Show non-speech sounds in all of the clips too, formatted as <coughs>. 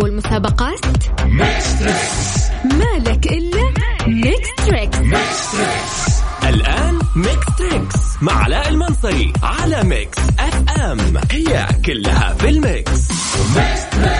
الألعاب والمسابقات مالك إلا Mix Trix. الآن Mix Trix مع علاء المنصري على Mix FM. هي كلها في ال mix. Mix Trix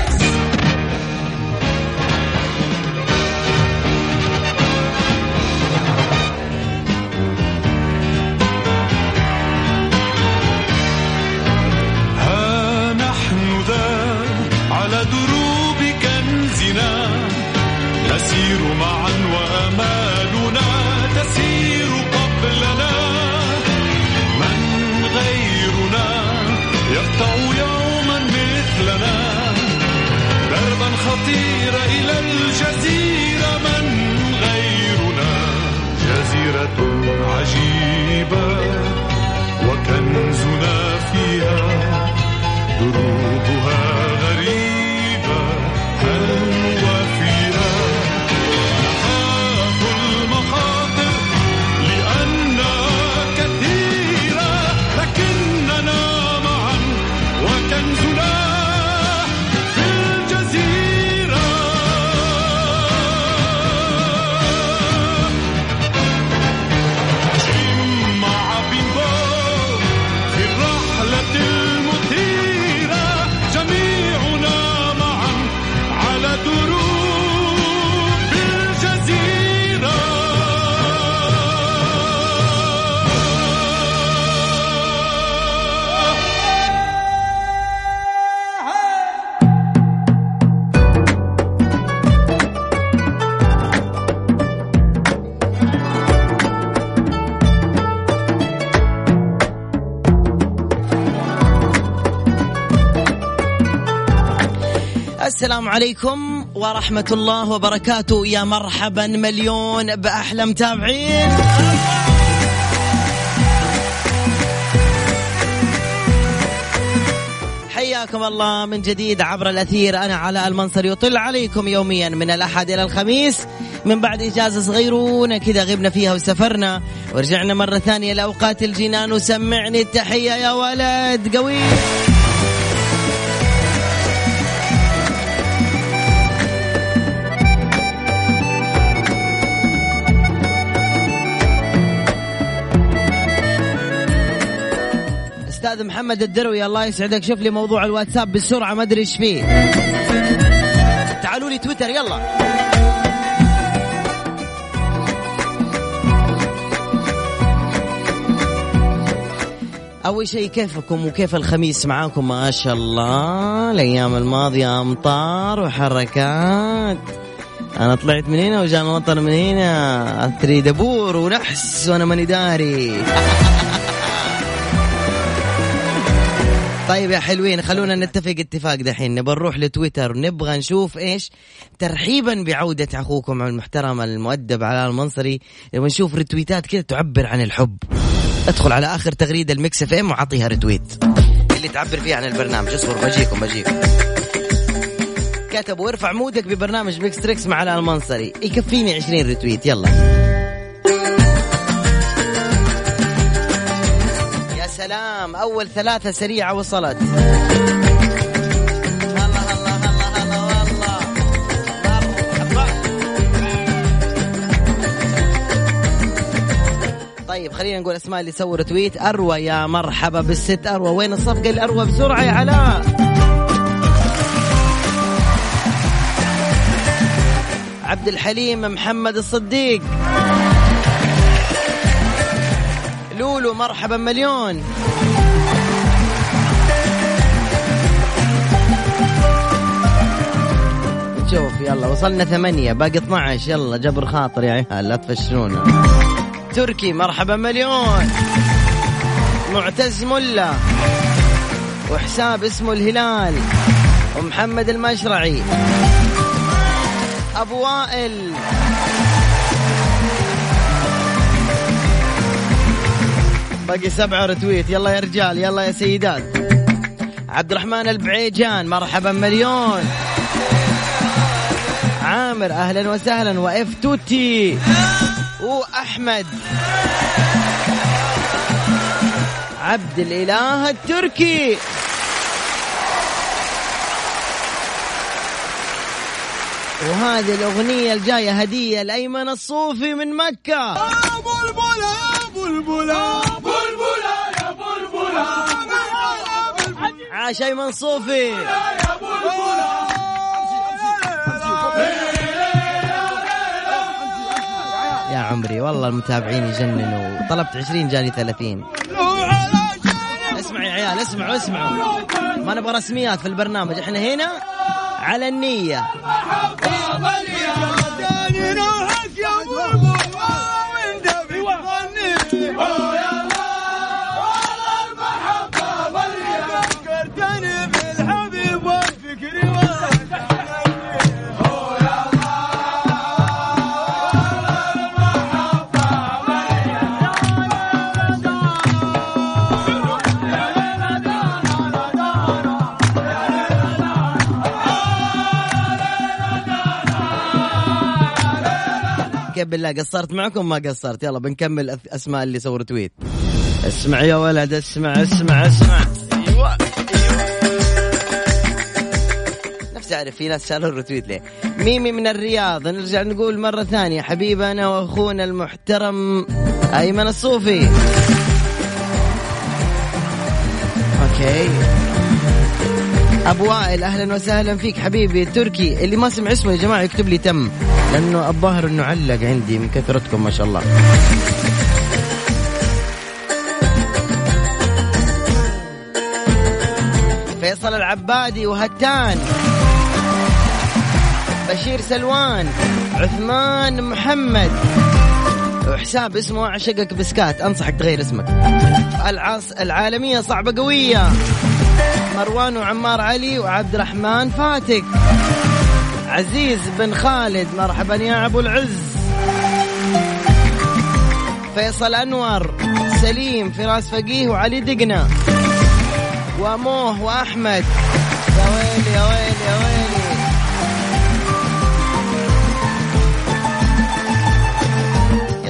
عليكم ورحمة الله وبركاته. يا مرحبا مليون بأحلى متابعين. حياكم الله من جديد عبر الأثير. أنا علاء المنصر يطل عليكم يوميا من الأحد إلى الخميس. من بعد إجازة صغيرونة كذا غبنا فيها وسافرنا. ورجعنا مرة ثانية لأوقات الجنان. وسمعني التحية يا ولد قوي. أستاذ محمد الدروي الله يسعدك. شوف لي موضوع الواتساب بسرعة ما أدري إيش فيه. تعالوا لي تويتر يلا. أول شيء كيفكم وكيف الخميس معاكم؟ ما شاء الله. الأيام الماضية أمطار وحركات. أنا طلعت من هنا وجاء المطر من هنا. أثري دبور ونحس وأنا ماني داري. طيب يا حلوين خلونا نتفق اتفاق دحين. نبغى نروح لتويتر نبغى نشوف إيش ترحيبا بعودة أخوكم المحترم المؤدب علاء المنصري. نبغى نشوف retweet ات كذا تعبر عن الحب. ادخل على آخر تغريدة ال Mix FM وعطيها retweet اللي تعبر فيها عن البرنامج. اصبر بجيكم بجيكم. كتبوا ارفع mood ك ببرنامج Mix Trix مع علاء المنصري. يكفيني 20 retweet يلا. سلام. أول ثلاثة سريعة وصلت. طيب خلينا نقول أسماء اللي سووا تويت. أروى يا مرحبا بالست. أروى وين الصفقة؟ الأروى بسرعة يا علاء. عبد الحليم محمد الصديق. لولو مرحبا مليون. شوف يلا وصلنا ثمانية باقي 12 يلا جبر خاطر يا عيال لا تفشلونا. تركي مرحبا مليون. معتز ملا. وحساب اسمه الهلال. ومحمد المشرعي. أبو وائل. باقي سبعة رتويت. يلا يا رجال يلا يا سيدات. عبد الرحمن البعيجان مرحبا مليون. عامر أهلا وسهلا. وإف توتي وأحمد. عبد الإله التركي. وهذه الأغنية الجاية هدية لأيمن الصوفي من مكة عاش أيمن صوفي يا عمري والله المتابعين يجننوا. طلبت 20 جاني 30 اسمعوا يا عيال اسمعوا اسمعوا. ما نبغى رسميات في البرنامج. إحنا هنا على النية. بالله قصرت معكم ما قصرت. يلا بنكمل أسماء اللي سووا tweet. اسمع يا ولد اسمع اسمع اسمع. أيوه نفسي أعرف في ناس شالوا ال retweet ليه. ميمي من الرياض نرجع نقول مرة ثانية. حبيبنا وأخونا المحترم أيمن الصوفي. okay. ابو وائل أهلا وسهلا فيك حبيبي تركي اللي ما سمع اسمه يا جماعة يكتب لي تم. لأنه الظاهر إنه علق عندي من كثرتكم ما شاء الله. فيصل العبادي وهتان. بشير سلوان عثمان محمد. وحساب اسمه أعشقك بسكات أنصحك تغير اسمك. العاص العالمية صعبة قوية. مروان وعمار علي وعبد الرحمن فاتك. عزيز بن خالد مرحبا يا أبو العز. فيصل أنور سليم فراس فقيه وعلي دقنا وموه وأحمد. يا ويلي يا ويلي يا ويلي.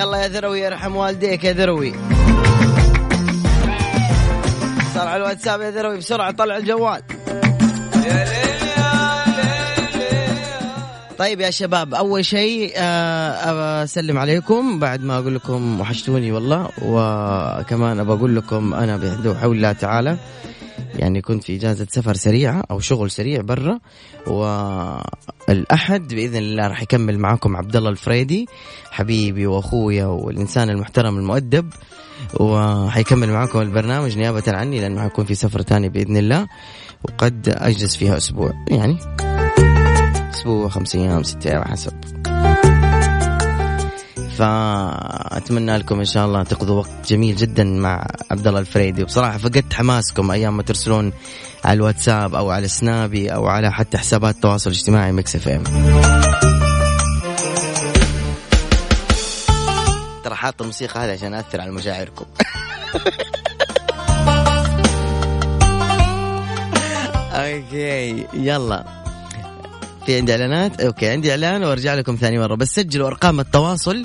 يلا يا ذروي يرحم والديك يا ذروي. صار على الواتساب يا ذروي بسرعة طلع الجوال. طيب يا شباب أول شيء آه، أسلم عليكم. بعد ما أقول لكم وحشتوني والله وكمان أبى أقول لكم أنا بحول الله تعالى. يعني كنت في إجازة سفر سريعة أو شغل سريع برا والأحد بإذن الله راح يكمل معاكم عبد الله الفريدي حبيبي وأخويا والإنسان المحترم المؤدب. وحيكمل معاكم البرنامج نيابة عني لأنه حيكون في سفرة تانية بإذن الله وقد أجلس فيها أسبوع يعني أسبوع خمس أيام ست أيام حسب. فأتمنى لكم إن شاء الله تقضوا وقت جميل جدا مع عبد الله الفريدي. وبصراحة فقدت حماسكم أيام ما ترسلون على الواتساب أو على سنابي أو على حتى حسابات التواصل الاجتماعي Mix FM. ترى حاط الموسيقى هذه عشان أثر على مشاعركم. <laughs> okay يلا. في عندي إعلانات؟ okay عندي إعلان وأرجع لكم ثاني مرة. بس سجلوا أرقام التواصل.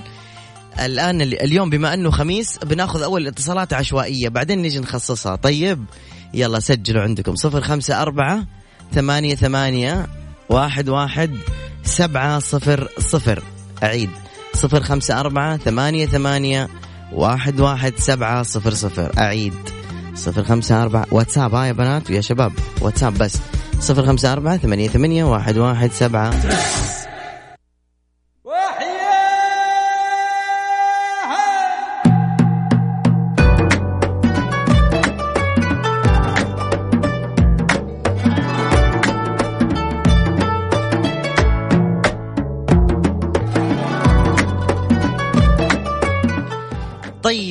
الآن ال- اليوم بما أنه خميس بناخذ أول اتصالات عشوائية بعدين نيجي نخصصها. طيب يلا سجلوا عندكم. صفر خمسة أربعة ثمانية ثمانية واحد واحد سبعة صفر صفر. أعيد. صفر خمسة أربعة ثمانية ثمانية واحد واحد سبعة صفر صفر. أعيد. صفر خمسة أربعة واتساب. ها يا بنات ويا شباب واتساب بس. صفر خمسة أربعة ثمانية ثمانية واحد واحد سبعة.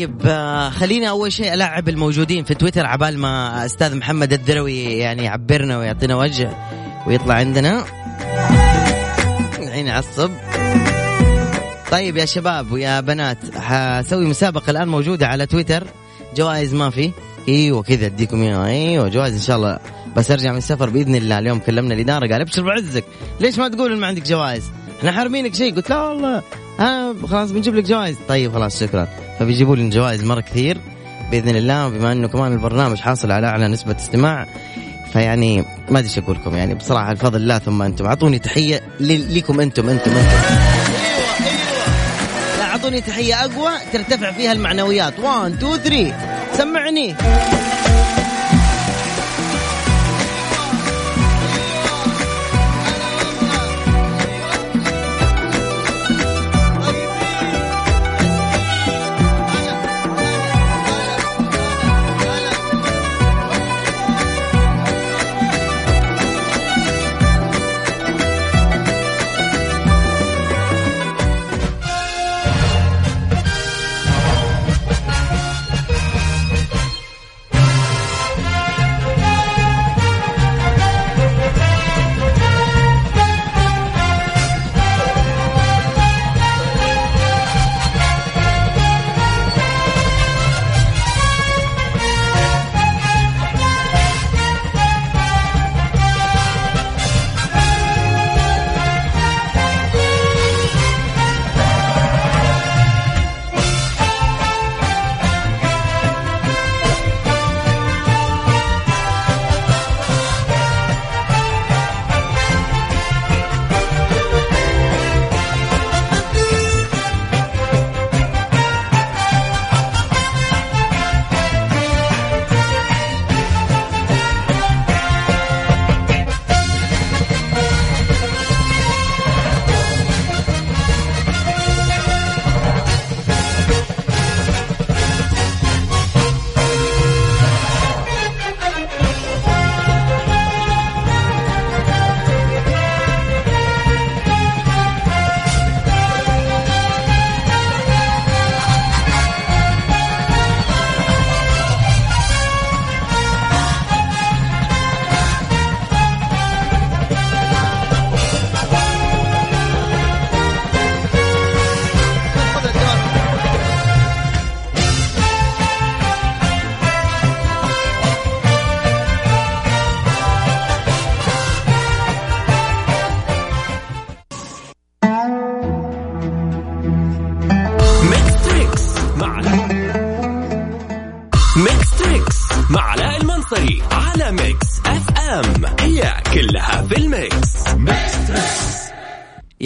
طيب آه، خلينا أول شيء ألعب الموجودين في تويتر عبال ما أستاذ محمد الدروي يعني يعبرنا ويعطينا وجه ويطلع عندنا. الحين يعصب طيب يا شباب ويا بنات حسوي مسابقة الآن موجودة على تويتر. جوائز ما في. إيوه كذا أديكم إياها. إيوه جوائز إن شاء الله بس أرجع من السفر بإذن الله. اليوم كلمنا الإدارة قال أبشر بعزك. ليش ما تقول ما عندك جوائز؟ إحنا حارمينك شيء. قلت لا والله. ها خلاص بنجيب لك جوائز. طيب خلاص شكرا. فبيجيبوا لي جوائز مرة كثير بإذن الله بما إنه كمان البرنامج حاصل على أعلى نسبة استماع فيعني ما أدري إيش أقول لكم. يعني بصراحة الفضل الله ثم أنتم. أعطوني تحية لكم أنتم أنتم أنتم. لا أعطوني تحية أقوى ترتفع فيها المعنويات. 1 2 3 سمعني.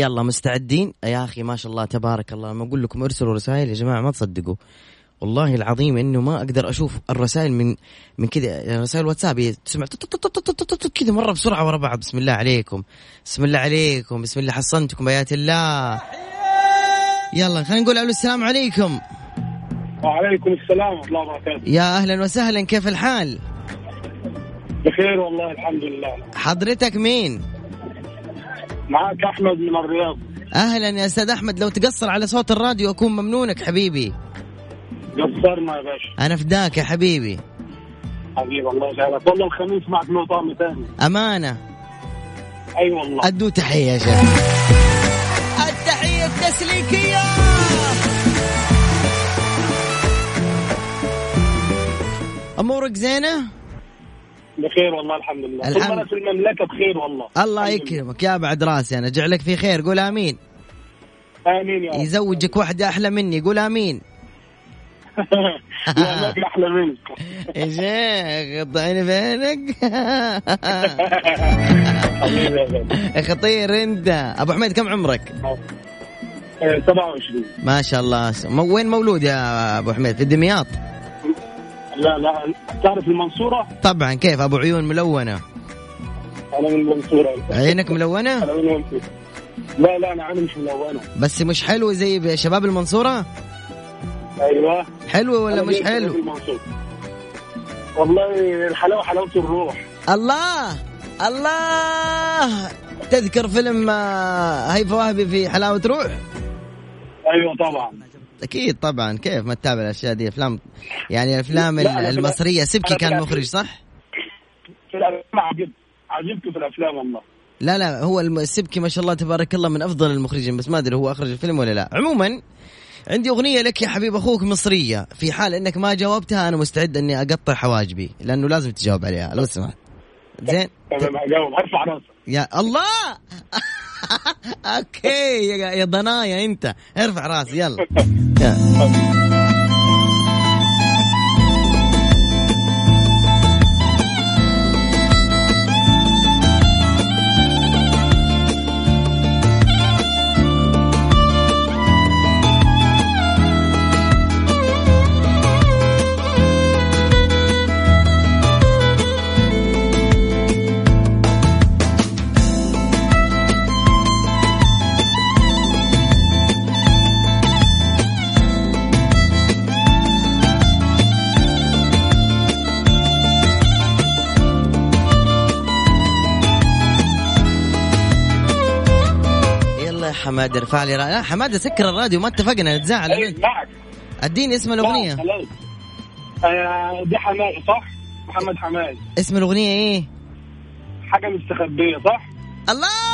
يلا مستعدين؟ يا أخي ما شاء الله تبارك الله. لما أقول لكم ارسلوا رسائل يا جماعة ما تصدقوا. والله العظيم إنه ما أقدر أشوف الرسائل من من كذا رسائل واتساب. تسمع كذا مرة بسرعة ورا بعض. بسم الله عليكم. بسم الله عليكم. بسم الله حصنتكم بيات الله. يلا خلينا نقول ألو السلام عليكم. وعليكم السلام ورحمة الله وبركاته. يا أهلا وسهلا كيف الحال؟ بخير والله الحمد لله. حضرتك مين؟ معك أحمد من الرياض. أهلا يا أستاذ أحمد لو تقصر على صوت الراديو أكون ممنونك حبيبي. قصرنا يا باشا. أنا فداك يا حبيبي. حبيبي الله يسعدك والله الخميس معك له طعم ثاني أمانة. أي والله. أدو تحية يا شيخ. التحية التسليكية. أمورك زينة؟ بخير والله الحمد لله. الحمد. أنا في المملكة بخير والله. الله. يكرمك. يا بعد راسي أنا جعلك في خير. قول آمين. آمين يا رب. يزوجك واحدة أحلى مني. قول آمين. <laughs> أحلى منك. <laughs> يا شيخ <laughs> غالي يا خطير أنت. أبو حميد كم عمرك؟ آه، 27 ما شاء الله. وين مولود يا أبو حميد؟ في دمياط لا لا. تعرف المنصورة؟ طبعا. كيف؟ أبو عيون ملونة. أنا من المنصورة عينك ملونة؟ أنا من المنصورة لا لا أنا عيني مش ملونة. بس مش حلو زي شباب المنصورة؟ أيوه. حلو ولا مش حلو؟ المنصورة. والله الحلاوة حلاوة الروح. الله الله. تذكر فيلم آه، هيفا وهبي في حلاوة روح؟ أيوه طبعا. أكيد طبعا كيف ما تتابع الأشياء دي؟ أفلام يعني الأفلام المصرية سبكي كان. مخرج صح؟ في الأفلام عجبت عجبته في الأفلام والله. لا لا هو السبكي ما شاء الله تبارك الله من أفضل المخرجين بس ما أدري هو أخرج الفيلم ولا لا. عموما عندي أغنية لك يا حبيب أخوك مصرية في حال إنك ما جاوبتها أنا مستعد إني أقطع حواجبي لأنه لازم تجاوب عليها لو سمحت. زين. تمام هجاوب. ارفع راسك. يا الله! <laughs> أوكي يا يا ضنايا أنت. ارفع راسي يلا. <laughs> حمادة ارفع لي را... لا حمادة سكر الراديو ما اتفقنا نتزاعل إيه، اديني اسم الأغنية. آه، دي حماية صح؟ محمد حماية اسم الأغنية إيه؟ حاجة مستخبية صح؟ الله!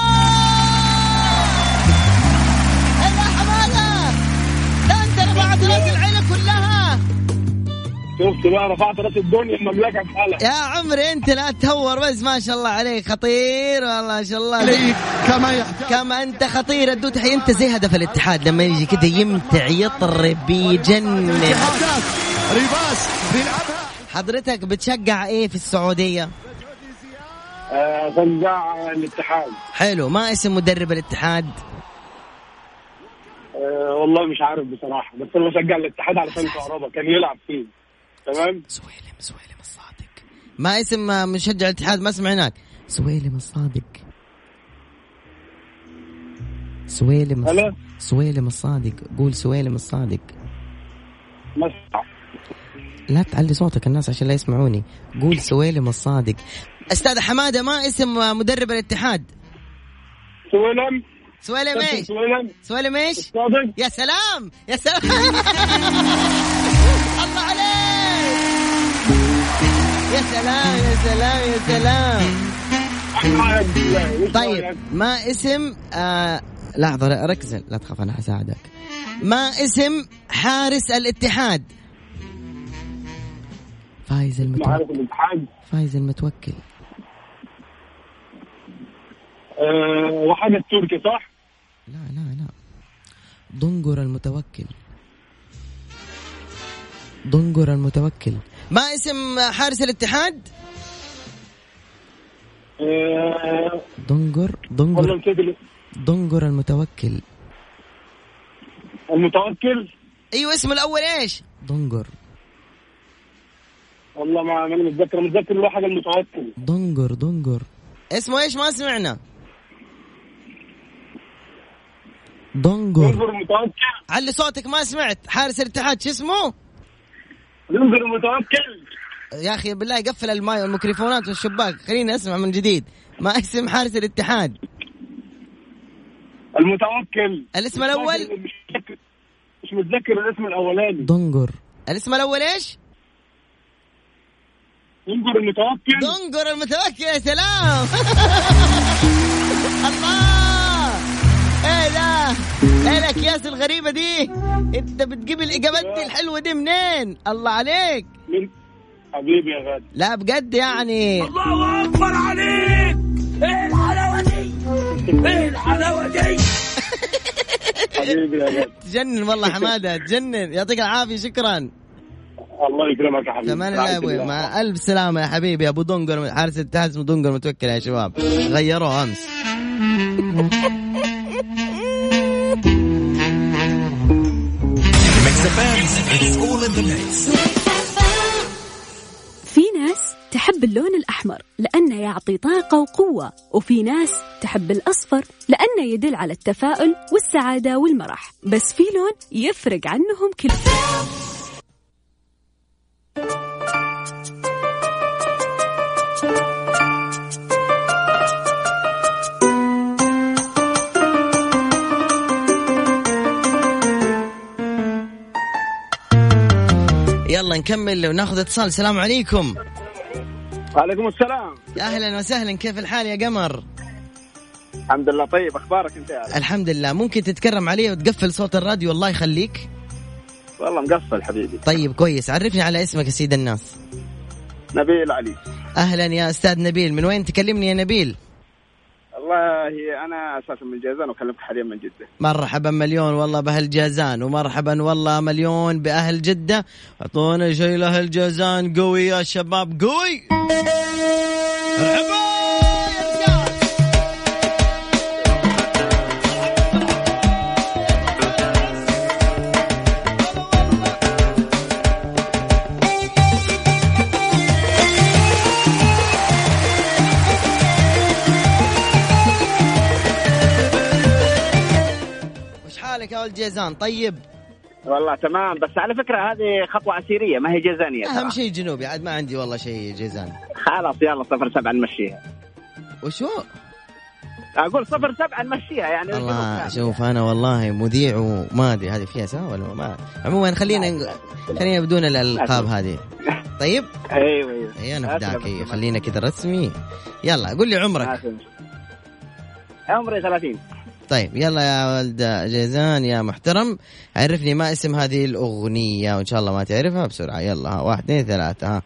شفت بقى رفعت رأس الدنيا المملكة في حالها يا عمري انت لا تهور بس ما شاء الله عليك. خطير والله ما شاء الله. عليك كما يحتاج. كما انت خطير. ادو تحية انت زي هدف الاتحاد. لما يجي كده يمتع يطرب يجنن. ريباس بيلعبها حضرتك بتشجع إيه في السعودية؟ آه، شجاع الاتحاد. حلو. ما اسم مدرب الاتحاد؟ آه، والله مش عارف بصراحة بس أنا بشجع الاتحاد علشان كهربا كان يلعب فيه. تمام؟ سويلم سويلم الصادق. ما اسم مشجع الاتحاد ما سمعناك سويلم الصادق. سويلم هلا؟ سويلم الصادق. قول سويلم الصادق. لا تعلي صوتك الناس عشان لا يسمعوني. قول سويلم الصادق. أستاذ حمادة ما اسم مدرب الاتحاد؟ سويلم. سويلم إيش؟ سويلم. سويلم إيش؟ الصادق. يا سلام يا سلام. <laughs> الله عليك. يا سلام يا سلام يا سلام. طيب ما اسم آه لحظة ركز لا تخاف أنا حساعدك ما اسم حارس الاتحاد؟ فايز المتوكل الاتحاد؟ فايز المتوكل. آه، وحاجة التركي صح؟ لا لا لا. ضنقر المتوكل. ضنقر المتوكل. ما اسم حارس الاتحاد؟ نسيت ال- ضنقر المتوكل. المتوكل؟ أيوه اسمه الأول إيش؟ ضنقر والله ما أنا متذكر متذكر حاجة المتوكل. ضنقر ضنقر اسمه إيش؟ ما سمعنا. ضنقر انظر المتوكل؟ علي صوتك ما سمعت. حارس الاتحاد شو اسمه؟ انظر المتوكل. يا أخي بالله قفل الماي والميكروفونات والشباك. خليني اسمع من جديد. ما اسم حارس الاتحاد؟ المتوكل. الاسم الأول؟ مش متذكر الاسم الأولاني. ضنقر الاسم الأول إيش؟ انظر المتوكل. ضنقر المتوكل يا سلام. <laughs> الله إيه ده؟ إيه الاكياس الغريبة دي؟ انت بتجيب الإجابات دي الحلوة دي منين؟ الله عليك. من حبيبي يا غالي. لا بجد يعني. الله أكبر عليك. إيه الحلاوة دي؟ إيه الحلاوة دي؟ حبيبي يا غالي. تجنن والله حمادة تجنن. يعطيك العافية شكرا. الله يكرمك يا حبيبي. كمان الله يا أبوي مع ألف سلامة يا حبيبي. أبو دنقر حارس الاتحاد اسمه دنقر متوكل يا شباب. غيروه أمس. في ناس تحب اللون الأحمر لأنه يعطي طاقة وقوة وفي ناس تحب الأصفر لأنه يدل على التفاؤل والسعادة والمرح. بس في لون يفرق عنهم كلهم يلا نكمل وناخذ اتصال. السلام عليكم. وعليكم السلام. يا أهلا وسهلا. كيف الحال يا قمر؟ الحمد لله طيب. أخبارك أنت يا الحمد لله. ممكن تتكرم علي وتقفل صوت الراديو الله يخليك؟ والله مقفل حبيبي. طيب كويس. عرفني على اسمك يا سيد الناس. نبيل علي. أهلا يا أستاذ نبيل. من وين تكلمني يا نبيل؟ والله أنا أساسا من جازان وأكلمك حاليا من جدة. مرحبا مليون والله بأهل جازان ومرحبا والله مليون بأهل جدة. أعطونا شيء لأهل جازان قوي يا شباب قوي! مرحبا! حالك يا ولد جيزان طيب. والله تمام بس على فكرة هذه خطوة عسيرية ما هي جازانيه أهم. شيء جنوبي عاد ما عندي والله شيء جيزان. خلاص يلا صفر سبعة نمشيها. وشو؟ أقول صفر سبعة نمشيها يعني الله شوف أنا والله مذيع وما أدري هذه فيها سوا ولا ما. عموما خلينا خلينا بدون الألقاب هذه. طيب؟ أيوه أيوه. اي أنا فداك إيه، خلينا كذا رسمي. يلا قول لي عمرك. عمري 30 طيب يلا يا ولد جيزان يا محترم. عرفني ما اسم هذه الأغنية وإن شاء الله ما تعرفها بسرعة. يلا ها واحد اثنين ثلاثة ها.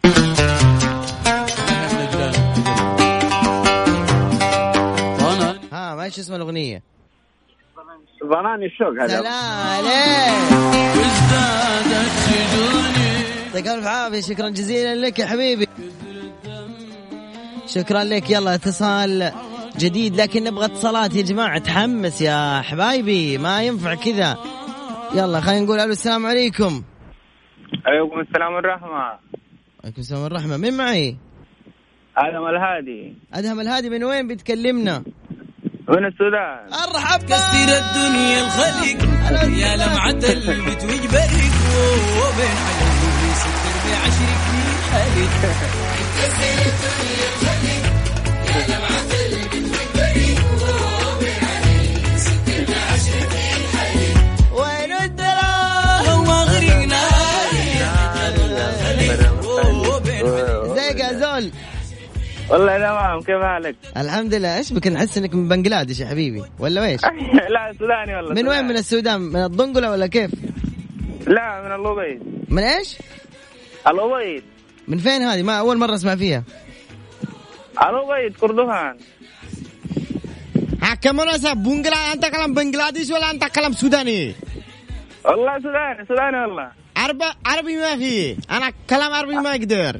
ها ما إيش اسم الأغنية؟ ظناني الشوق هذا. سلام عليك. يعطيك ألف عافية. شكرا جزيلا لك يا حبيبي. شكرا لك. يلا اتصال. جديد لكن نبغى اتصالات. يا جماعة تحمس يا حبايبي. ما ينفع كذا. يلا خلينا نقول ألو السلام عليكم. عليكم السلام والرحمة. عليكم السلام والرحمة. مين معي؟ آدم الهادي. أدهم الهادي من وين بيتكلمنا؟ من السودان. أرحب. كسر الدنيا الخلق يا لمعة البت وجبرك وبين علي ستر بعشرك. في حالك وين والله تمام كيف حالك؟ الحمد لله إيش بك نحس إنك من بنجلاديش يا حبيبي ولا إيش؟ <laughs> لا سوداني والله من وين من السودان؟ من الضنقلة ولا كيف؟ لا من الأبيض من إيش؟ الأبيض من فين هذه؟ ما أول مرة أسمع فيها. الأبيض كردفان كم رأسا بنجلا أنت كلام بنجلاديش ولا أنت كلام سوداني؟ والله سوداني سوداني والله عربي عربي ما في، أنا كلام عربي ما أقدر.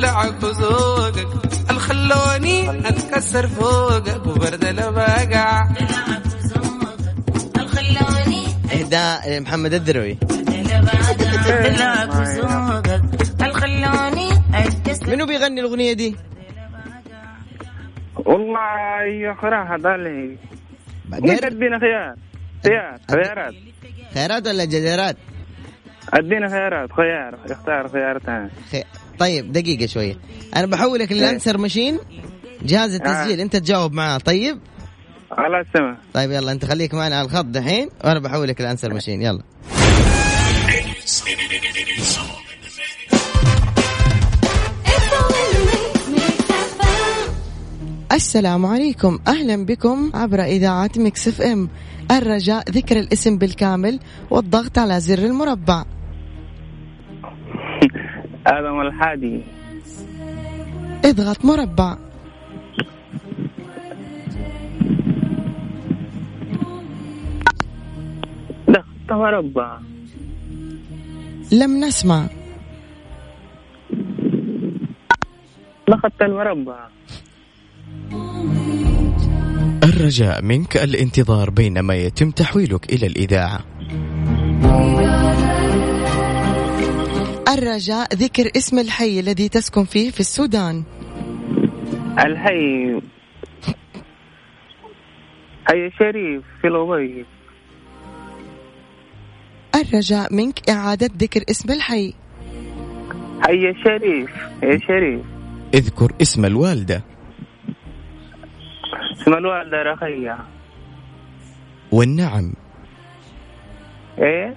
دلعك وذوقك الخلوني أتكسر فوقك وبرد البقع إهداء محمد الدروي. منو بيغني الأغنية دي؟ والله يا ضالي ممكن بقر ادينا خيار خيار خيارات؟ خيرات ولا جزيرات أدينا خيارات خيار اختار خيار ثاني. طيب دقيقة شوية أنا بحولك لل answer machine. جهاز التسجيل أنت تجاوب معاه. طيب؟ على السماء. طيب يلا أنت خليك معنا على الخط دحين وأنا بحولك ال answer machine. يلا. السلام عليكم. أهلا بكم عبر إذاعة Mix FM. الرجاء ذكر الاسم بالكامل والضغط على زر المربع. آدم الحادي اضغط مربع. ضغط مربع. لم نسمع. ضغط المربع. الرجاء منك الانتظار بينما يتم تحويلك إلى الإذاعة. الرجاء ذكر اسم الحي الذي تسكن فيه في السودان. الحي. حي شريف في الأبيض الرجاء منك إعادة ذكر اسم الحي. حي شريف يا شريف. اذكر اسم الوالدة. اسم الوالدة رخية والنعم. إيه؟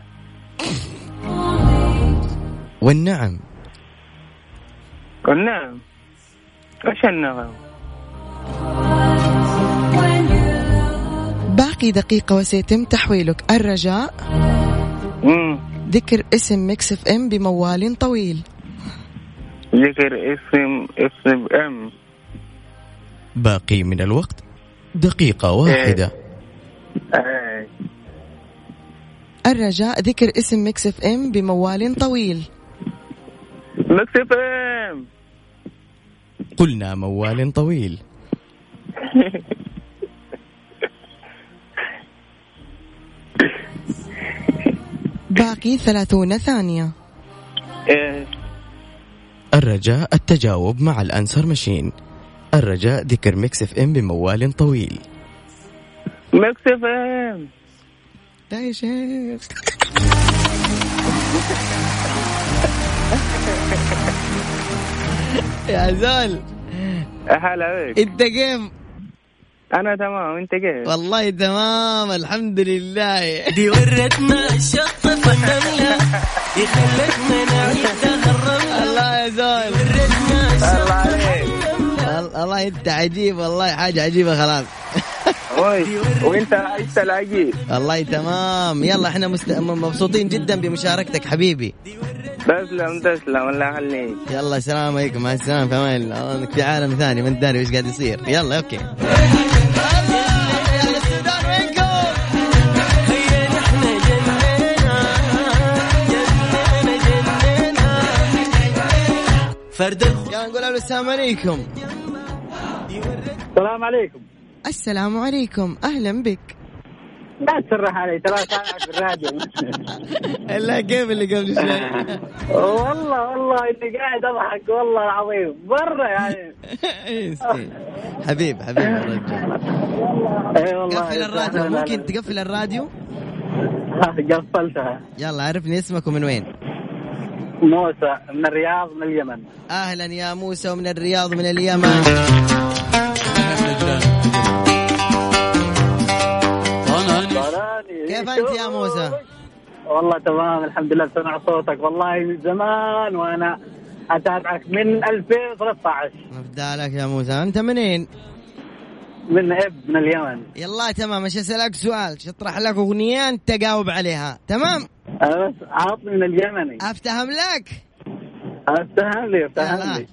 والنعم. والنعم. وش النغم باقي دقيقة وسيتم تحويلك. الرجاء. مم. ذكر اسم Mix FM بموال طويل. ذكر اسم اسم ام. باقي من الوقت. دقيقة واحدة. إيه. الرجاء ذكر اسم ميكس اف ام بموال طويل. مكسفين قلنا موال طويل. باقي ثلاثون ثانية. إيه. الرجاء التجاوب مع ال answer machine الرجاء ذكر Mix FM بموال طويل. Mix FM. لا يا شيخ. يا زول. هلا بك. انت كيف؟ أنا تمام أنت كيف؟ والله تمام الحمد لله. دي نورتنا الشط فنمنا يخلتنا نعيدها الرملة الله يا زول. الله عليك. والله انت عجيب والله حاجة عجيبة خلاص. وانت انت العجيب والله تمام. يلا إحنا مست... مبسوطين جدا بمشاركتك حبيبي. تسلم تسلم. الله يخليك. يلا السلام عليكم. مع السلامة. في أمان الله انك في عالم ثاني. ما انت داري إيش قاعد يصير. يلا أوكي. فرد يلا نقول السلام عليكم. السلام عليكم. السلام عليكم. أهلا بك. لا تسرح علي ترى سامعك في الراديو. الا كيف اللي قبل شوي؟ والله والله إني قاعد أضحك والله العظيم. برا يعني. <laughs> مسكين. حبيب حبيب الرجال اي والله قفل الراديو. ممكن تقفل الراديو؟ قفلتها. يلا عرفني اسمك ومن وين؟ موسى من الرياض من اليمن. أهلا يا موسى ومن الرياض ومن اليمن. كيف أنت يا موسى؟ والله تمام الحمد لله سمع صوتك. والله من زمان وأنا أتابعك من 2013 مفدالك يا موسى. أنت منين؟ من إب من اليمن. يلا تمام. مش أسألك سؤال؟ شطرح لك أغنية أنت جاوب عليها؟ تمام؟ أنا بس عاطني من اليمني. أفتهم لك؟ أفتهم لي أفتهم. لي.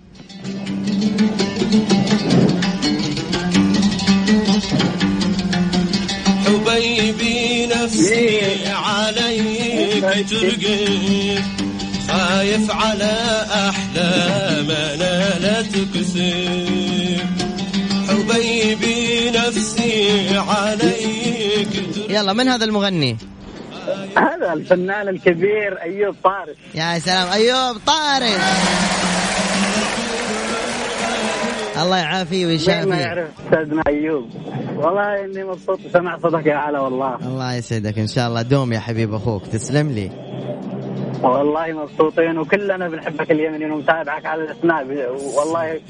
نفسي عليك ترقب خايف على أحلامنا لا تكسب حبيبي نفسي عليك ترقب يلا من هذا المغني؟ هذا الفنان الكبير أيوب طارق. يا سلام أيوب طارق. الله يعافيه مين ما ويشافيه يعرف استاذنا ايوب والله إني مبسوط سمع صوتك يا علا والله. الله يسعدك إن شاء الله. دوم يا حبيب أخوك. تسلم لي. والله مبسوطين وكلنا بنحبك اليمنيين ومتابعك على السناب والله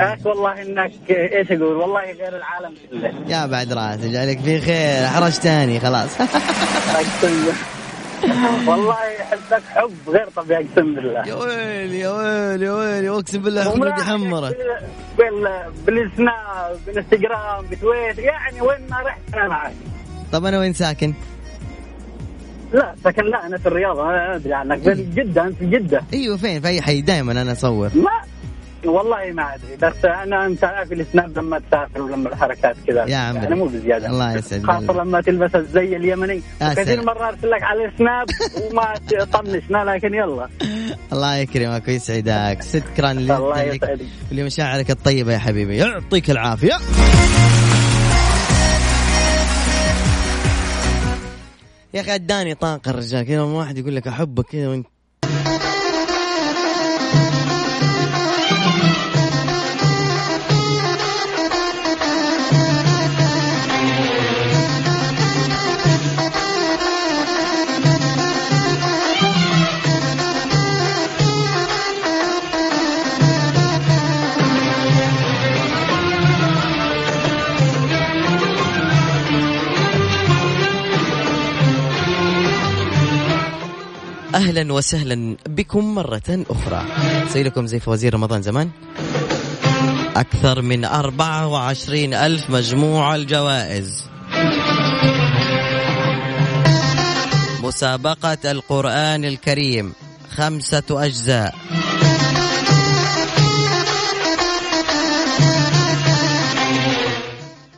أخ والله إنك إيش أقول؟ والله غير العالم كله. يا بعد راسي جعلك في خير. حرجتني خلاص. <laughs> بالله. <laughs> والله احبك حب غير طبيعي اقسم بالله. يا ويل يا ويل يا ويل اقسم بالله خلودي حمرت بال بالسناب بالإنستغرام بتويتر يعني وين ما رحت أنا معك. طب أنا وين ساكن؟ لا سكن لا أنا في الرياض أنا أدري عنك. في جده انت في جدة. أيوه فين؟ في أي حي؟ دائما أنا أصور. ما والله ما أدري بس أنا أنت عارف السناب لما تسافر ولما الحركات كذا يا عمري. يعني مو بزيادة الله يسعد خاصة. لما تلبس الزي اليمني يا كثير. مرة أرسل لك على السناب وما تطنشنا لكن يلا الله يكرمك ويسعدك شكرا الله لك يسعدك ولمشاعرك الطيبة يا حبيبي يعطيك العافية يا أخي اداني طاقة الرجال كذا واحد يقول لك أحبك كذا وأنت أهلا وسهلا بكم مرة أخرى. سيلكم زي فوازير رمضان زمان. أكثر من 24 ألف مجموع الجوائز. مسابقة القرآن الكريم خمسة أجزاء.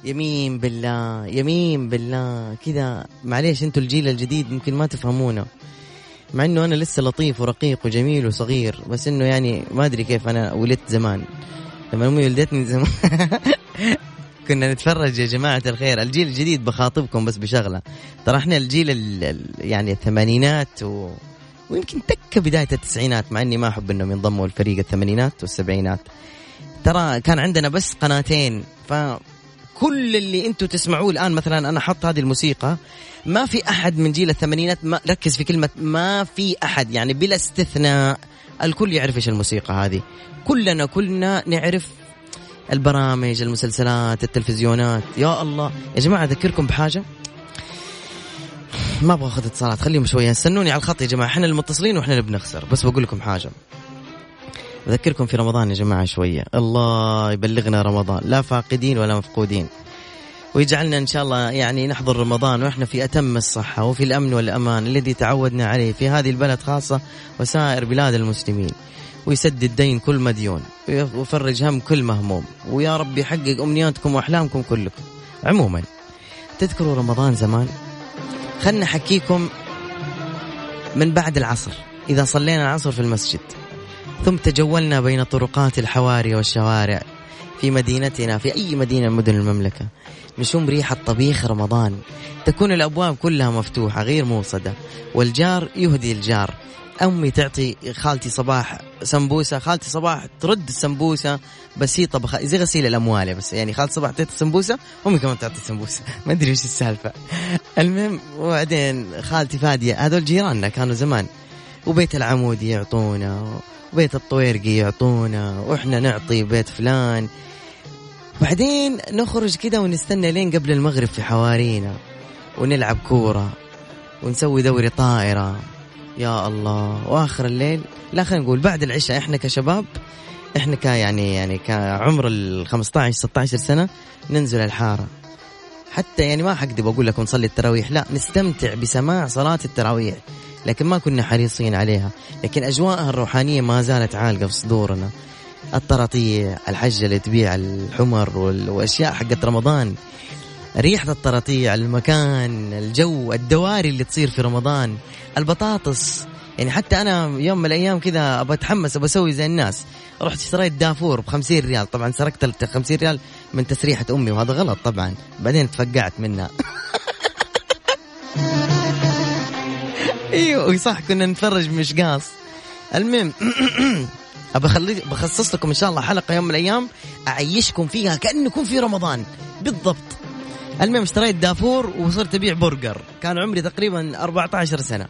يمين بالله يمين بالله كذا. معليش أنتوا الجيل الجديد ممكن ما تفهمونه. مع إنه أنا لسه لطيف ورقيق وجميل وصغير بس إنه يعني ما أدري كيف أنا ولدت زمان. لما أمي ولدتني زمان <laughs> كنا نتفرج يا جماعة الخير. الجيل الجديد بخاطبكم بس بشغلة. ترى إحنا الجيل ال- ال- يعني الثمانينات و... ويمكن تكة بداية التسعينات مع إني ما أحب انهم ينضموا لفريق الثمانينات والسبعينات. ترى كان عندنا بس قناتين فكل اللي أنتم تسمعوه الآن مثلا أنا حط هذه الموسيقى ما في أحد من جيل الثمانينات ما ركز في كلمة ما في أحد يعني بلا استثناء الكل يعرف إيش الموسيقى هذه. كلنا كلنا نعرف البرامج المسلسلات التلفزيونات. يا الله يا جماعة أذكركم بحاجة؟ ما أبغى أخذ اتصالات خليهم شوية. استنوني على الخط يا جماعة. إحنا المتصلين وإحنا اللي بنخسر بس بقول لكم حاجة. بذكركم في رمضان يا جماعة شوية. الله يبلغنا رمضان. لا فاقدين ولا مفقودين. ويجعلنا إن شاء الله يعني نحضر رمضان وإحنا في أتم الصحة وفي الأمن والأمان الذي تعودنا عليه في هذه البلد خاصة وسائر بلاد المسلمين. ويسدد دين كل مديون. ويفرج هم كل مهموم. ويا رب يحقق أمنياتكم وأحلامكم كلكم. عموما تذكروا رمضان زمان؟ خلنا أحكيكم من بعد العصر. إذا صلينا العصر في المسجد. ثم تجولنا بين طرقات الحواري والشوارع في مدينتنا في أي مدينة من مدن المملكة. نشم ريحة طبيخ رمضان. تكون الأبواب كلها مفتوحة غير موصدة. والجار يهدي الجار. أمي تعطي خالتي صباح سمبوسة خالتي صباح ترد السمبوسة بس هي طبخة زي غسيل الأموال بس. يعني خالتي صباح تعطي سمبوسة أمي كمان تعطي سمبوسة. <laughs> ما أدري وش السالفة. المهم وبعدين خالتي فادية هذول جيراننا كانوا زمان. وبيت العمودي يعطونا وبيت الطويرقي يعطونا وإحنا نعطي بيت فلان. بعدين نخرج كذا ونستنى لين قبل المغرب في حوارينا ونلعب كورة ونسوي دوري طائرة. يا الله وآخر الليل لا خلينا نقول بعد العشاء إحنا كشباب إحنا ك يعني يعني كعمر ال 15 16 سنة ننزل الحارة. حتى يعني ما حكذب أقول لكم نصلي التراويح لا نستمتع بسماع صلاة التراويح. لكن ما كنا حريصين عليها. لكن أجواءها الروحانية ما زالت عالقة في صدورنا. الطراطيع الحجة اللي تبيع الحمر وال- وأشياء حقت رمضان. ريحة الطراطيع المكان الجو الدواري اللي تصير في رمضان البطاطس. يعني حتى أنا يوم من الأيام كذا أبى أتحمس أبى أسوي زي الناس. رحت اشتريت دافور ب 50 ريال. طبعا سرقت ال 50 ريال من تسريحة أمي وهذا غلط طبعا. بعدين تفقعت منها. <laughs> أيوه صح كنا نتفرج مشقاص المهم <clears throat> ابى بخصص لكم إن شاء الله حلقة يوم من الأيام أعيشكم فيها كانكم في رمضان. بالضبط. المهم اشتريت دافور وصرت أبيع برجر. كان عمري تقريبا 14 سنة.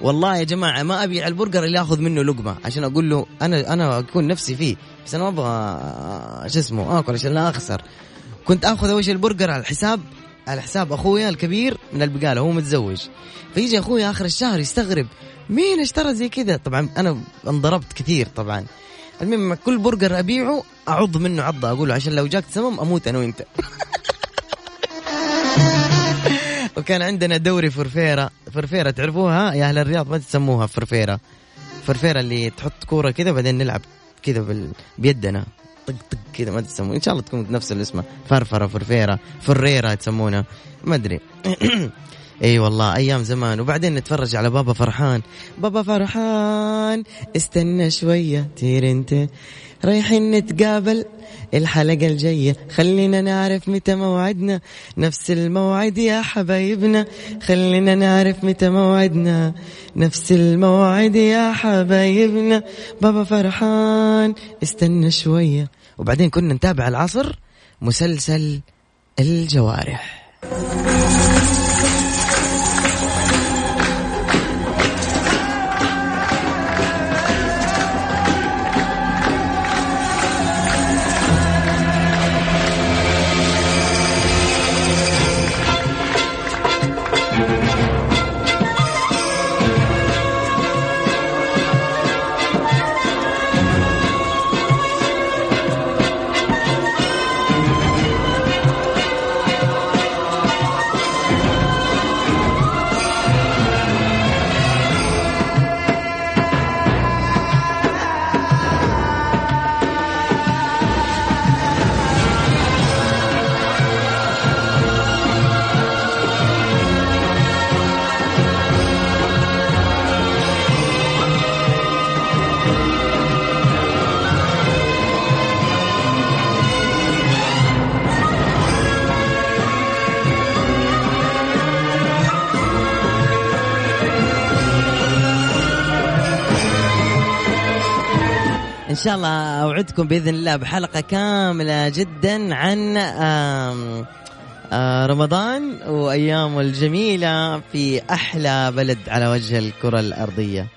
والله يا جماعة ما أبيع البرجر اللي أخذ منه لقمة عشان أقول له أنا أنا أكون نفسي فيه. بس أنا ما أبغى شو اسمه آكل عشان لا أخسر. كنت آخذ أول شيء البرجر على الحساب على حساب أخويا الكبير من البقالة هو متزوج. فيجي اخويا آخر الشهر يستغرب مين اشترى زي كذا؟ طبعا أنا انضربت كثير طبعا. المهم كل برجر أبيعه أعض منه عضة أقول له عشان لو جاك سمم أموت أنا وأنت. <laughs> وكان عندنا دوري فرفيرة فرفيرة تعرفوها؟ يا أهل الرياض ما تسموها فرفيرة. فرفيرة اللي تحط كورة كذا بعدين نلعب كذا. بيدنا. طق طق كذا ما تسمون إن شاء الله تكون نفس الاسم فرفرة فرفيرة فريرة تسمونها ما أدري. <coughs> إي والله أيام زمان. وبعدين نتفرج على بابا فرحان. بابا فرحان استنى شوية. تير انت رايحين نتقابل. الحلقة الجاية. خلينا نعرف متى موعدنا. نفس الموعد يا حبايبنا. خلينا نعرف متى موعدنا. نفس الموعد يا حبايبنا. بابا فرحان. استنى شوية. وبعدين كنا نتابع العصر. مسلسل الجوارح. إن شاء الله أوعدكم بإذن الله بحلقة كاملة جدا عن آم آه رمضان وأيامه الجميلة في أحلى بلد على وجه الكرة الأرضية.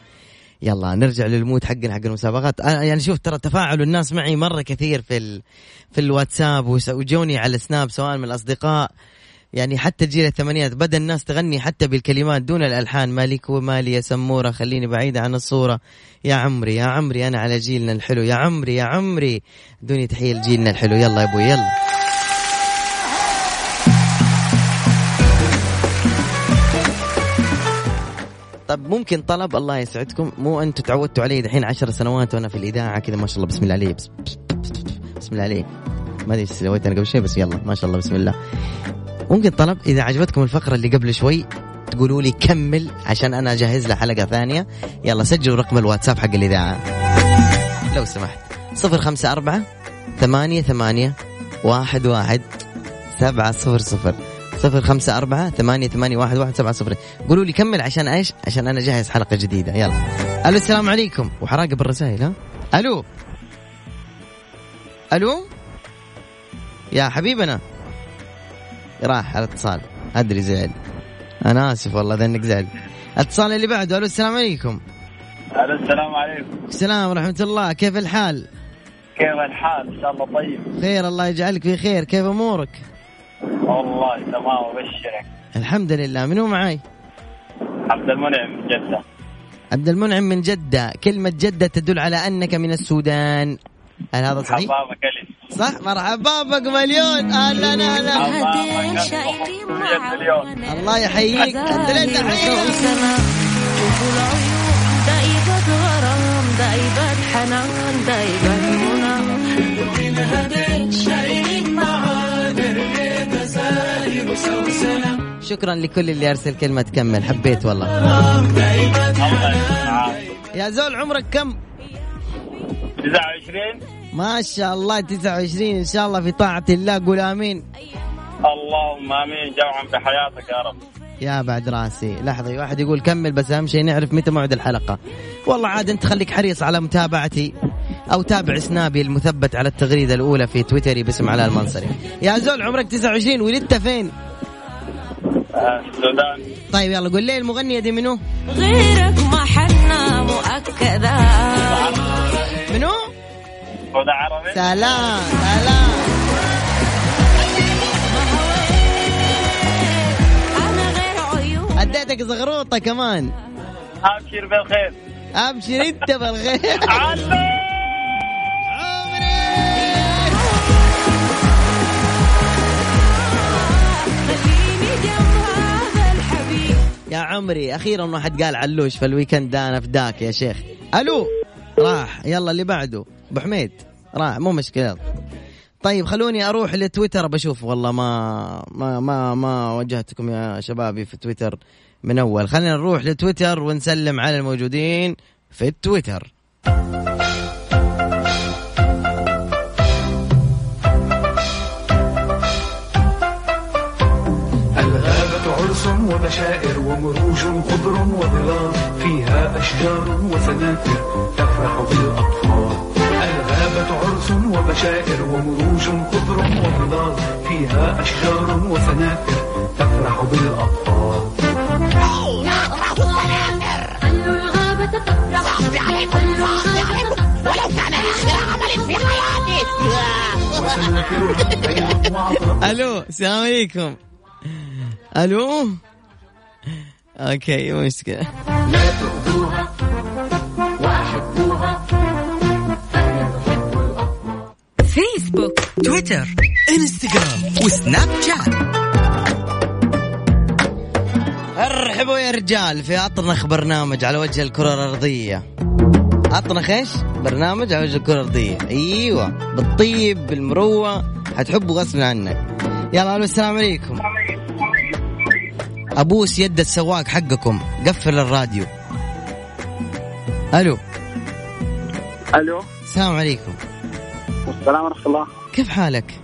يلا نرجع للمود حقنا حق المسابقات. أنا يعني شوف ترى تفاعلوا الناس معي مرة كثير في ال... في الواتساب وجوني على السناب سواء من الأصدقاء يعني حتى جيل الثمانينات بدا الناس تغني حتى بالكلمات دون الألحان مالك ومالي يا سمورة خليني بعيده عن الصورة. يا عمري يا عمري أنا على جيلنا الحلو. يا عمري يا عمري دوني تحية لجيلنا الحلو. يلا يا أبوي يلا. طب ممكن طلب الله يسعدكم مو أنتم تعودتوا علي دحين عشر سنوات وأنا في الإذاعة كذا ما شاء الله بسم الله علي بس بسم الله عليك. ما أدري سويت أنا قبل شوي بس يلا ما شاء الله بسم الله. ممكن طلب إذا عجبتكم الفقرة اللي قبل شوي تقولوا لي كمل عشان أنا أجهز له حلقة ثانية. يلا سجلوا رقم الواتساب حق الإذاعة. لو سمحت. صفر خمسة أربعة ثمانية ثمانية واحد واحد سبعة صفر صفر. صفر خمسة أربعة ثمانية ثمانية واحد واحد سبعة صفر. قولوا لي كمل عشان إيش؟ عشان أنا جاهز حلقة جديدة. يلا. ألو السلام عليكم. وحراقب الرسائل ها؟ ألو. ألو؟ يا حبيبنا. راح على اتصال. أدري زعل. أنا آسف والله ذنك زعل. الاتصال اللي بعده. ألو السلام عليكم. ألو السلام عليكم. السلام ورحمة الله. كيف الحال؟ كيف الحال؟ إن شاء الله طيب. خير الله يجعلك في خير. كيف أمورك؟ والله تمام أبشرك. الحمد لله. منو معاي؟ عبد المنعم من جدة. عبد المنعم من جدة. كلمة جدة تدل على أنك من السودان. هل هذا صحيح؟ حبابك الف صح مرحبا. بك مليون. جد اليوم الله يحييك. أنت لين تحييك دايبة غرام. دايبة حنان دايبة منى. شكرا لكل اللي أرسل كلمة كمل حبيت والله. يا زول عمرك كم؟ 29 ما شاء الله 29 إن شاء الله في طاعة الله. قول آمين. اللهم آمين جمعا بحياتك يا رب. يا بعد راسي. لحظة واحد يقول كمل بس أهم شيء نعرف متى موعد الحلقة. والله عاد أنت خليك حريص على متابعتي أو تابع سنابي المثبت على التغريدة الأولى في تويتري باسم علاء المنصري يا زول عمرك 29 ولدت فين؟ آه، السودان طيب يلا قول لي المغنية دي منو؟ غيرك ما حنا مؤكدة. منو؟ هدى عربي؟ سلام سلام. أديتك زغروطة كمان. أبشر بالخير. أبشر أنت بالخير. <laughs> يا عمري أخيرا واحد قال علوش في ال weekend ده أنا فداك يا شيخ. ألو؟ راح يلا اللي بعده. أبو حميد راح مو مشكلة. طيب خلوني أروح لتويتر بشوف. والله ما ما ما ما واجهتكم يا شبابي في تويتر من أول. خلينا نروح لتويتر ونسلم على الموجودين في التويتر وبشائر ومروج خضر وظلال فيها أشجار وسنافر تفرح بالأطفال. الغابة عرس وبشائر ومروج خضر وظلال فيها أشجار وسنافر تفرح بالأطفال. الغابة تفرح ولو كان آخر عمل في ألو السلام عليكم. ألو؟ okay مو مشكلة. فيسبوك تويتر انستغرام وسناب شات ارحبوا يا رجال في اطنخ برنامج على وجه الكرة الأرضية. اطنخ إيش؟ برنامج على وجه الكرة الأرضية. أيوه بالطيب بالمروة. حتحبوا غصب عنك. يلا ألو السلام عليكم. ابوس يد السواق حقكم. قفل الراديو. ألو. ألو. السلام عليكم. السلام ورحمة الله. كيف حالك؟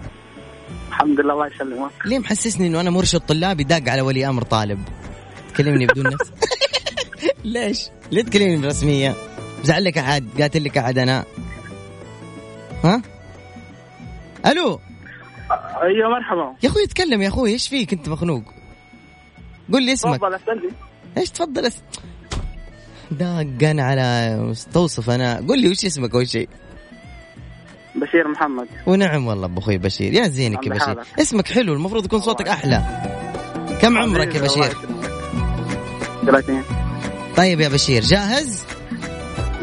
الحمد لله الله يسلمك. ليه محسسني إنه أنا مرشد طلابي داق على ولي أمر طالب؟ تكلمني بدون نفس. <laughs> ليش؟ ليه تكلمني برسميه؟ زعل لك احد؟ قاتل لك احد أنا؟ ها؟ ألو. أيوه مرحبا. يا أخوي اتكلم يا أخوي إيش فيك أنت مخنوق؟ قول لي اسمك. تفضل إيش تفضل أس... دقن على مستوصف أنا. قول لي وش اسمك أول شيء. بشير محمد. ونعم والله أبو أخوي بشير. يا زينك يا بشير. اسمك حلو المفروض يكون صوتك أحلى. كم عمرك يا بشير؟ 30 طيب يا بشير جاهز؟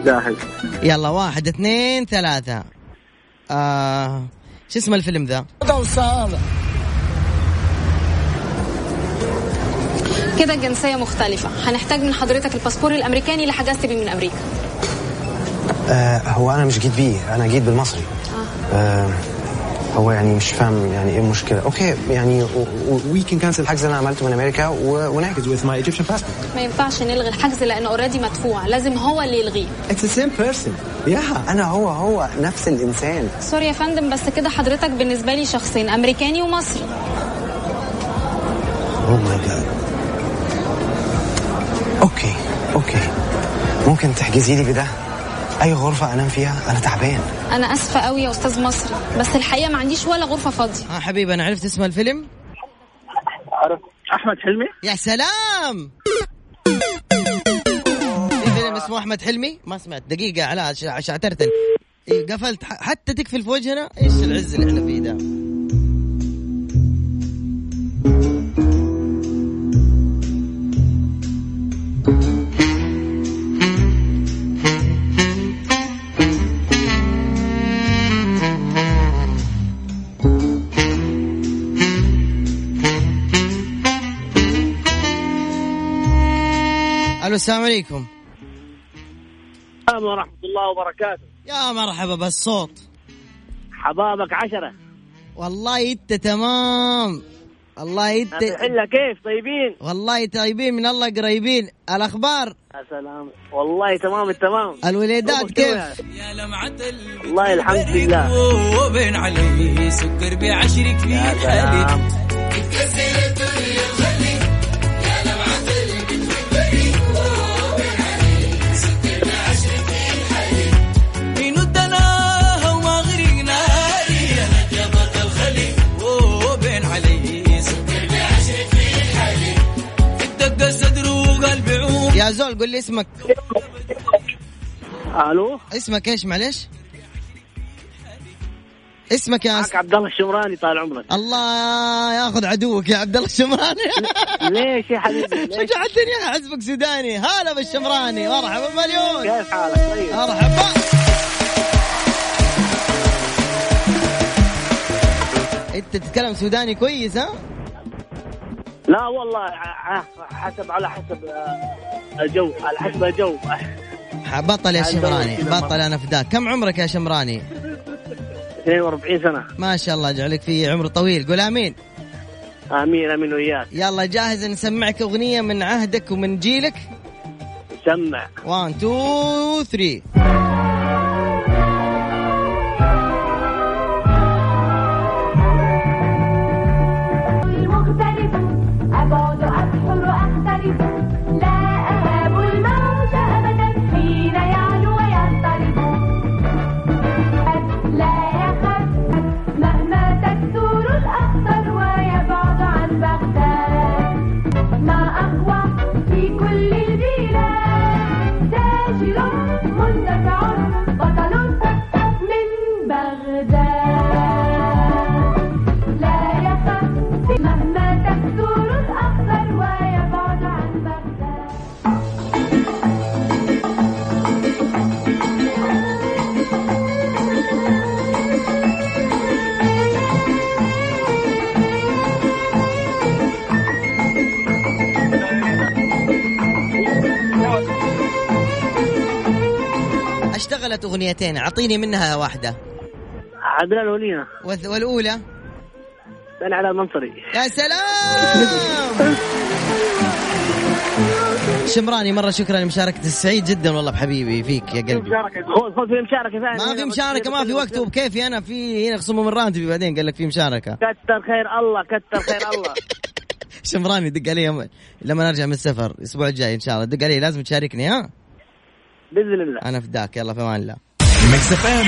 جاهز. يلا واحد اثنين ثلاثة. آه... شو اسم الفيلم ذا؟ كده الجنسية مختلفة. هنحتاج من حضرتك الباسبور الأمريكاني اللي حجزت بيه من أمريكا. آه هو أنا مش جيت بيه أنا جيت بالمصري. آه. هو يعني مش فاهم يعني إيه المشكلة. okay يعني we can cancel الحجز اللي أنا عملته من أمريكا ونحجز with my Egyptian passport. ما ينفعش نلغي الحجز لأنه already مدفوع. لازم هو اللي يلغيه. It's the same person. Yeah. أنا هو هو نفس الإنسان. sorry يا فندم بس كده حضرتك بالنسبة لي شخصين أمريكاني ومصري. oh my God ممكن تحجزي لي bed؟ أي غرفة أنام فيها؟ أنا تعبان. أنا آسفة قوي يا أستاذ مصري بس الحقيقة ما عنديش ولا غرفة فاضية. ها حبيبي أنا عرفت اسم الفيلم. أحمد حلمي؟ يا سلام! في فيلم اسمه أحمد حلمي؟ ما سمعت. دقيقة علاء عشان عشان اعترتن إيه، قفلت. حتى تقفل في وجهنا إيش العز اللي إحنا فيه ده؟ السلام عليكم. السلام ورحمة الله وبركاته. يا مرحبا بالصوت. حبابك عشرة. والله إنت تمام. والله انت إلا كيف؟ طيبين؟ والله طيبين من الله قريبين. الأخبار؟ يا سلام والله تمام التمام. الوليدات كيف. يا لمعة والله الحمد لله. وبين عليه سكر بعشرك في يا سلام. يا زول قول لي اسمك. ألو؟ اسمك إيش؟ معلش. اسمك يا معك عبد الله الشمراني طال عمرك. الله ياخذ عدوك يا عبد الله الشمراني. ليش يا حبيبي؟ <laughs> ليش؟ شجعتني يا حسبك سوداني. هلا بالشمراني. مرحبا مليون. كيف حالك؟ طيب. مرحبا. إنت تتكلم سوداني كويس ها؟ لا والله حسب على حسب آه، الجو على حسب الجو. بطل يا شمراني بطل أنا فداك كم عمرك يا شمراني؟ 42 سنة. ما شاء الله يجعلك في عمر طويل. قول آمين. آمين آمين وياك. يلا جاهز نسمعك أغنية من عهدك ومن جيلك. سمع. 1 2 3 أغنيتين. أعطيني منها واحدة. عدنان ولينا والأولى؟ أنا على المنصري يا سلام! <laughs> شمراني مرة شكرا لمشاركتك سعيد جدا والله بحبيبي فيك يا قلبي. خذ خذ في ثانية. ما في مشاركة ما في وقت. وبكيفي أنا؟ في هنا خصومة من راتبي بعدين قال لك في مشاركة. كتر خير الله كتر خير الله. <laughs> شمراني دق علي لما نرجع من السفر الأسبوع الجاي إن شاء الله. دق علي لازم تشاركني ها؟ بإذن الله. أنا فداك يلا في أمان الله. ميكس اف ام